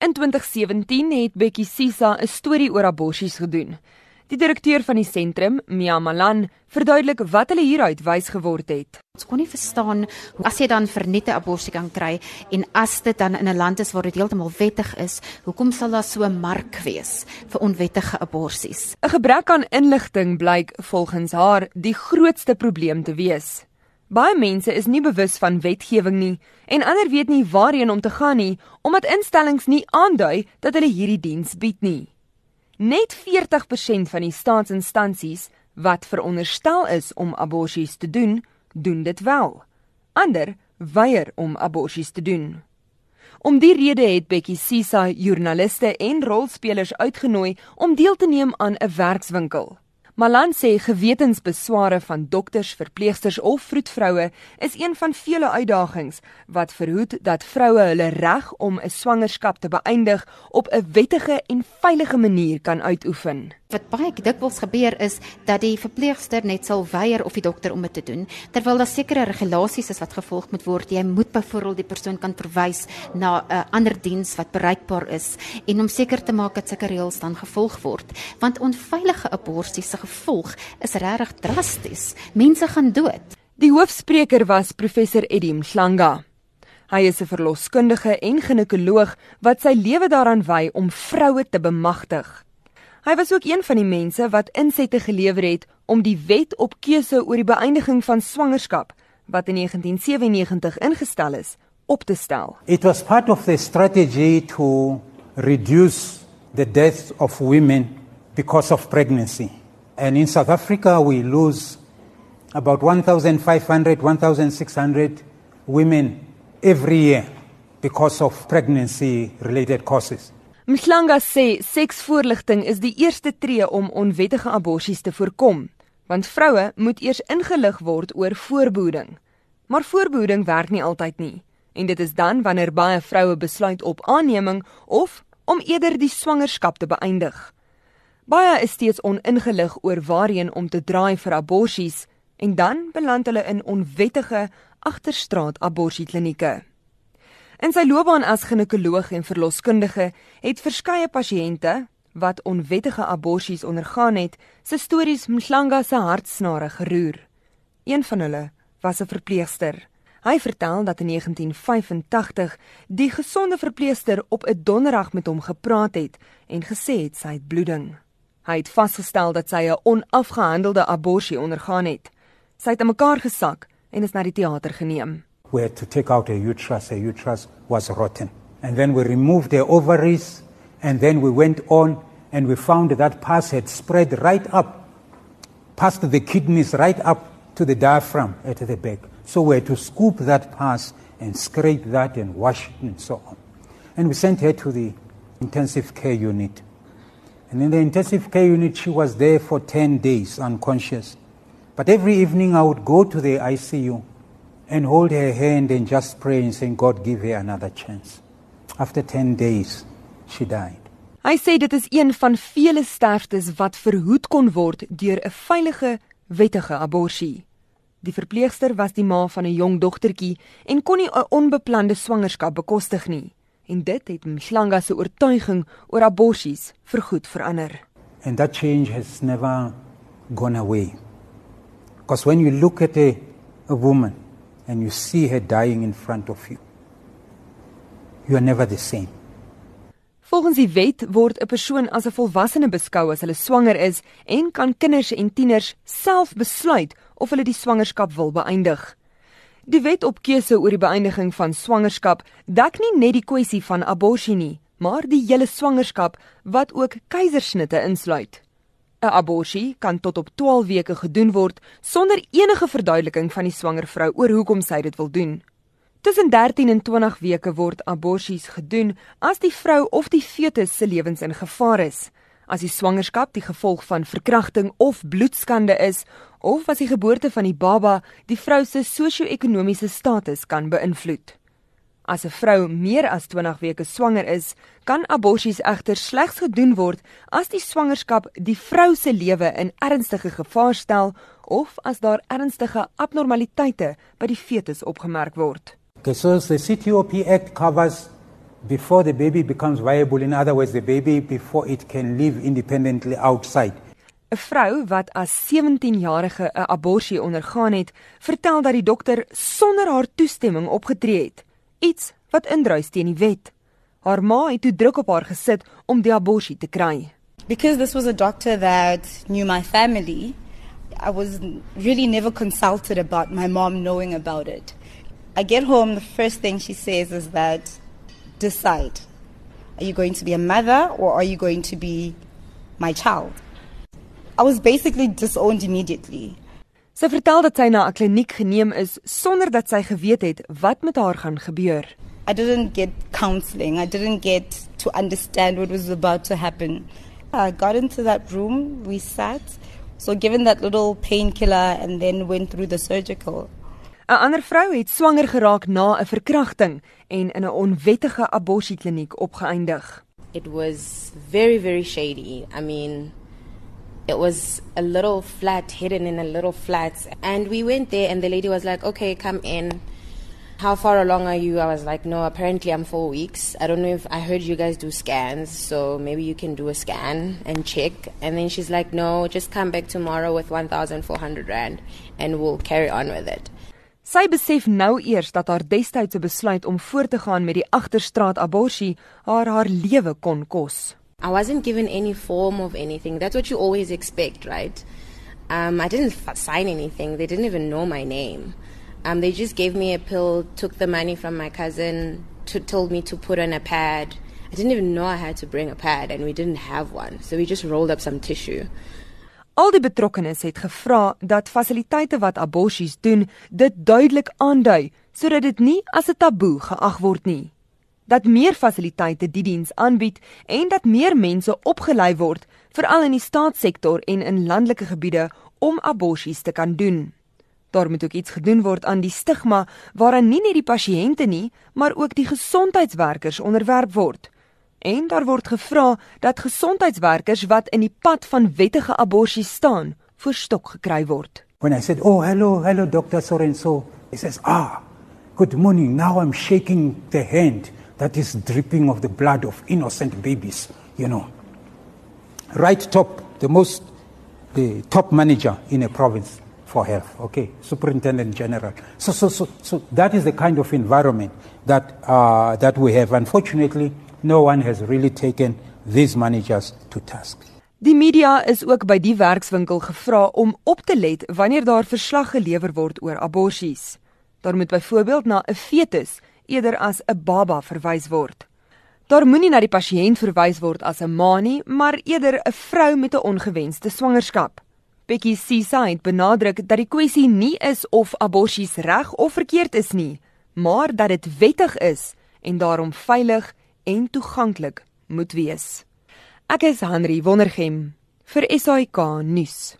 In 2017 het Bekkie Sisa 'n storie oor aborsies gedoen. Die direkteur van die sentrum, Mia Malan, verduidelik wat hulle hieruit wys geword het. Ons kon nie verstaan hoe as jy dan 'n abortus kan kry en as dit dan in 'n land is waar dit heeltemal wettig is, hoekom sal daar so 'n mark wees vir onwettige aborsies? 'n Gebrek aan inligting blyk volgens haar die grootste probleem te wees. Baie mense is nie bewus van wetgewing nie en ander weet nie waarheen om te gaan nie omdat instellings nie aandui dat hulle hierdie diens bied nie. Net 40% van die staatsinstansies wat veronderstel is om aborsies te doen, doen dit wel. Ander weier om aborsies te doen. Om die rede het Bekkie Sisa joernaliste en rolspelers uitgenooi om deel te neem aan 'n werkswinkel. Malan sê gewetensbesware van dokters, verpleegsters of vroedvroue is een van vele uitdagings wat verhoed dat vroue hulle reg om 'n swangerskap te beëindig op 'n wettige en veilige manier kan uitoefen. Wat baie dikwels gebeur is dat die verpleegster net sal weier of die dokter om dit te doen terwyl daar sekere regulasies is wat gevolg moet word. Jy moet byvoorbeeld die persoon kan verwys na 'n uh, ander diens wat bereikbaar is en om seker te maak dat sulke reëls dan gevolg word. Want onveilige abortus se gevolg is regtig drasties. Mense gaan dood. Die hoofspreker was professor Edim Slanga. Hy is 'n verloskundige en ginekoloog wat sy lewe daaraan wy om vroue te bemagtig. Hy was ook een van die mense wat insette gelewer het om die wet op keuse oor die beëindiging van swangerskap wat in 1997 ingestel is, op te stel. It was part of the strategy to reduce the deaths of women because of pregnancy. And in South Africa we lose about 1500 1600 women every year because of pregnancy related causes. Mhlanga sê seksvoorligting is die eerste tree om onwettige aborsies te voorkom, want vroue moet eers ingelig word oor voorbehoeding. Maar voorbehoeding werk nie altyd nie, en dit is dan wanneer baie vroue besluit op aanneming of om eerder die swangerskap te beëindig. Baie is steeds oningelig oor waarheen om te draai vir aborsies en dan beland hulle in onwettige agterstraat aborsieklinieke. In sy loopbaan as ginekoloog en verloskundige het verskeie pasiënte wat onwettige aborsies ondergaan het, se stories Mhlanga se hartsnare geroer. Een van hulle was 'n verpleegster. Hy vertel dat in 1985 die gesonde verpleegster op 'n donderdag met hom gepraat het en gesê het sy het bloeding. Hy het vasgestel dat sy 'n onafgehandelde aborsie ondergaan het. Sy het in mekaar gesak en is na die teater geneem. We had to take out a uterus. A uterus was rotten. And then we removed the ovaries, and then we went on and we found that pus had spread right up, past the kidneys, right up to the diaphragm at the back. So we had to scoop that pus and scrape that and wash it and so on. And we sent her to the intensive care unit. And in the intensive care unit, she was there for 10 days unconscious. But every evening, I would go to the ICU and hold her hand and just pray and say, God, give her another chance. After 10 days, she died. Hy sê dit is een van vele sterftes wat verhoed kon word deur 'n veilige, wettige abortus. Die verpleegster was die ma van 'n jong dogtertjie en kon nie 'n onbeplande swangerskap bekostig nie. En dit het Mhlanga se oortuiging oor abortus vergoed verander. And that change has never gone away. Because when you look at a, a woman and you see her dying in front of you. You are never the same. Volgens die wet word 'n persoon as 'n volwassene beskou as hulle swanger is en kan kinders en tieners self besluit of hulle die swangerskap wil beëindig. Die wet op keuse oor die beëindiging van swangerskap dek nie net die kwessie van abortus nie, maar die hele swangerskap wat ook keisersnitte insluit. 'n Abortus kan tot op 12 weke gedoen word sonder enige verduideliking van die swanger vrou oor hoekom sy dit wil doen. Tussen 13 en 20 weke word abortus gedoen as die vrou of die fetus se lewens in gevaar is, as die swangerskap die gevolg van verkrachting of bloedskande is of as die geboorte van die baba die vrou se sosio-ekonomiese status kan beïnvloed. As 'n vrou meer as 20 weke swanger is, kan abortus egter slegs gedoen word as die swangerskap die vrou se lewe in ernstige gevaar stel of as daar ernstige abnormaliteite by die fetus opgemerk word. Okay, so the CTOP Act covers before the baby becomes viable. In other words, the baby before it can live independently outside. 'n Vrou wat as 17-jarige 'n abortus ondergaan het, vertel dat die dokter sonder haar toestemming opgetree het, iets wat indruis teen die wet. Haar ma het toe druk op haar gesit om die abortus te kry. Because this was a doctor that knew my family, I was really never consulted about my mom knowing about it. I get home, the first thing she says is that decide. Are you going to be a mother or are you going to be my child? I was basically disowned immediately. Sy vertel dat sy na 'n kliniek geneem is sonder dat sy geweet het wat met haar gaan gebeur. I didn't get counseling. I didn't get to understand what was about to happen. I got into that room, we sat. So given that little painkiller and then went through the surgical. 'n Ander vrou het swanger geraak na 'n verkrachting en in 'n onwettige abortuskliniek opgeëindig. It was very very shady. I mean, it was a little flat hidden in a little flat and we went there and the lady was like, "Okay, come in." How far along are you? I was like, no, apparently I'm four weeks. I don't know if I heard you guys do scans, so maybe you can do a scan and check. And then she's like, no, just come back tomorrow with 1,400 Rand and we'll carry on with it. Sy besef nou eers dat haar destydse besluit om voort te gaan met die agterstraat abortus haar haar lewe kon kos. I wasn't given any form of anything. That's what you always expect, right? Um, I didn't sign anything. They didn't even know my name. Um, they just gave me a pill, took the money from my cousin, to, told me to put on a pad. I didn't even know I had to bring a pad, and we didn't have one. So we just rolled up some tissue. Al die betrokkenes het gevra dat fasiliteite wat aborsies doen, dit duidelik aandui sodat dit nie as 'n taboe geag word nie. Dat meer fasiliteite die diens aanbied en dat meer mense opgelei word, veral in die staatssektor en in landelike gebiede om aborsies te kan doen. Daar moet ook iets gedoen word aan die stigma waaraan nie net die pasiënte nie, maar ook die gesondheidswerkers onderwerp word. En daar word gevra dat gesondheidswerkers wat in die pad van wettige abortus staan, verstok gekry word. When I said, "Oh, hello, hello Dr. Sorenso." He says, "Ah, good morning. Now I'm shaking the hand that is dripping of the blood of innocent babies, you know." Right top, the most the top manager in a province for health, okay, superintendent general. So, so, so, so that is the kind of environment that, uh, that we have. Unfortunately, no one has really taken these managers to task. Die media is ook by die werkswinkel gevra om op te let wanneer daar verslag gelewer word oor aborsies. Daar moet byvoorbeeld na 'n fetus eerder as 'n baba verwys word. Daar moenie na die pasiënt verwys word as 'n ma nie, maar eerder 'n vrou met 'n ongewenste swangerskap. Becky Sisa het benadruk dat die kwessie nie is of abortus reg of verkeerd is nie, maar dat dit wettig is en daarom veilig en toeganklik moet wees. Ek is Henry Wondergem vir SAK nuus.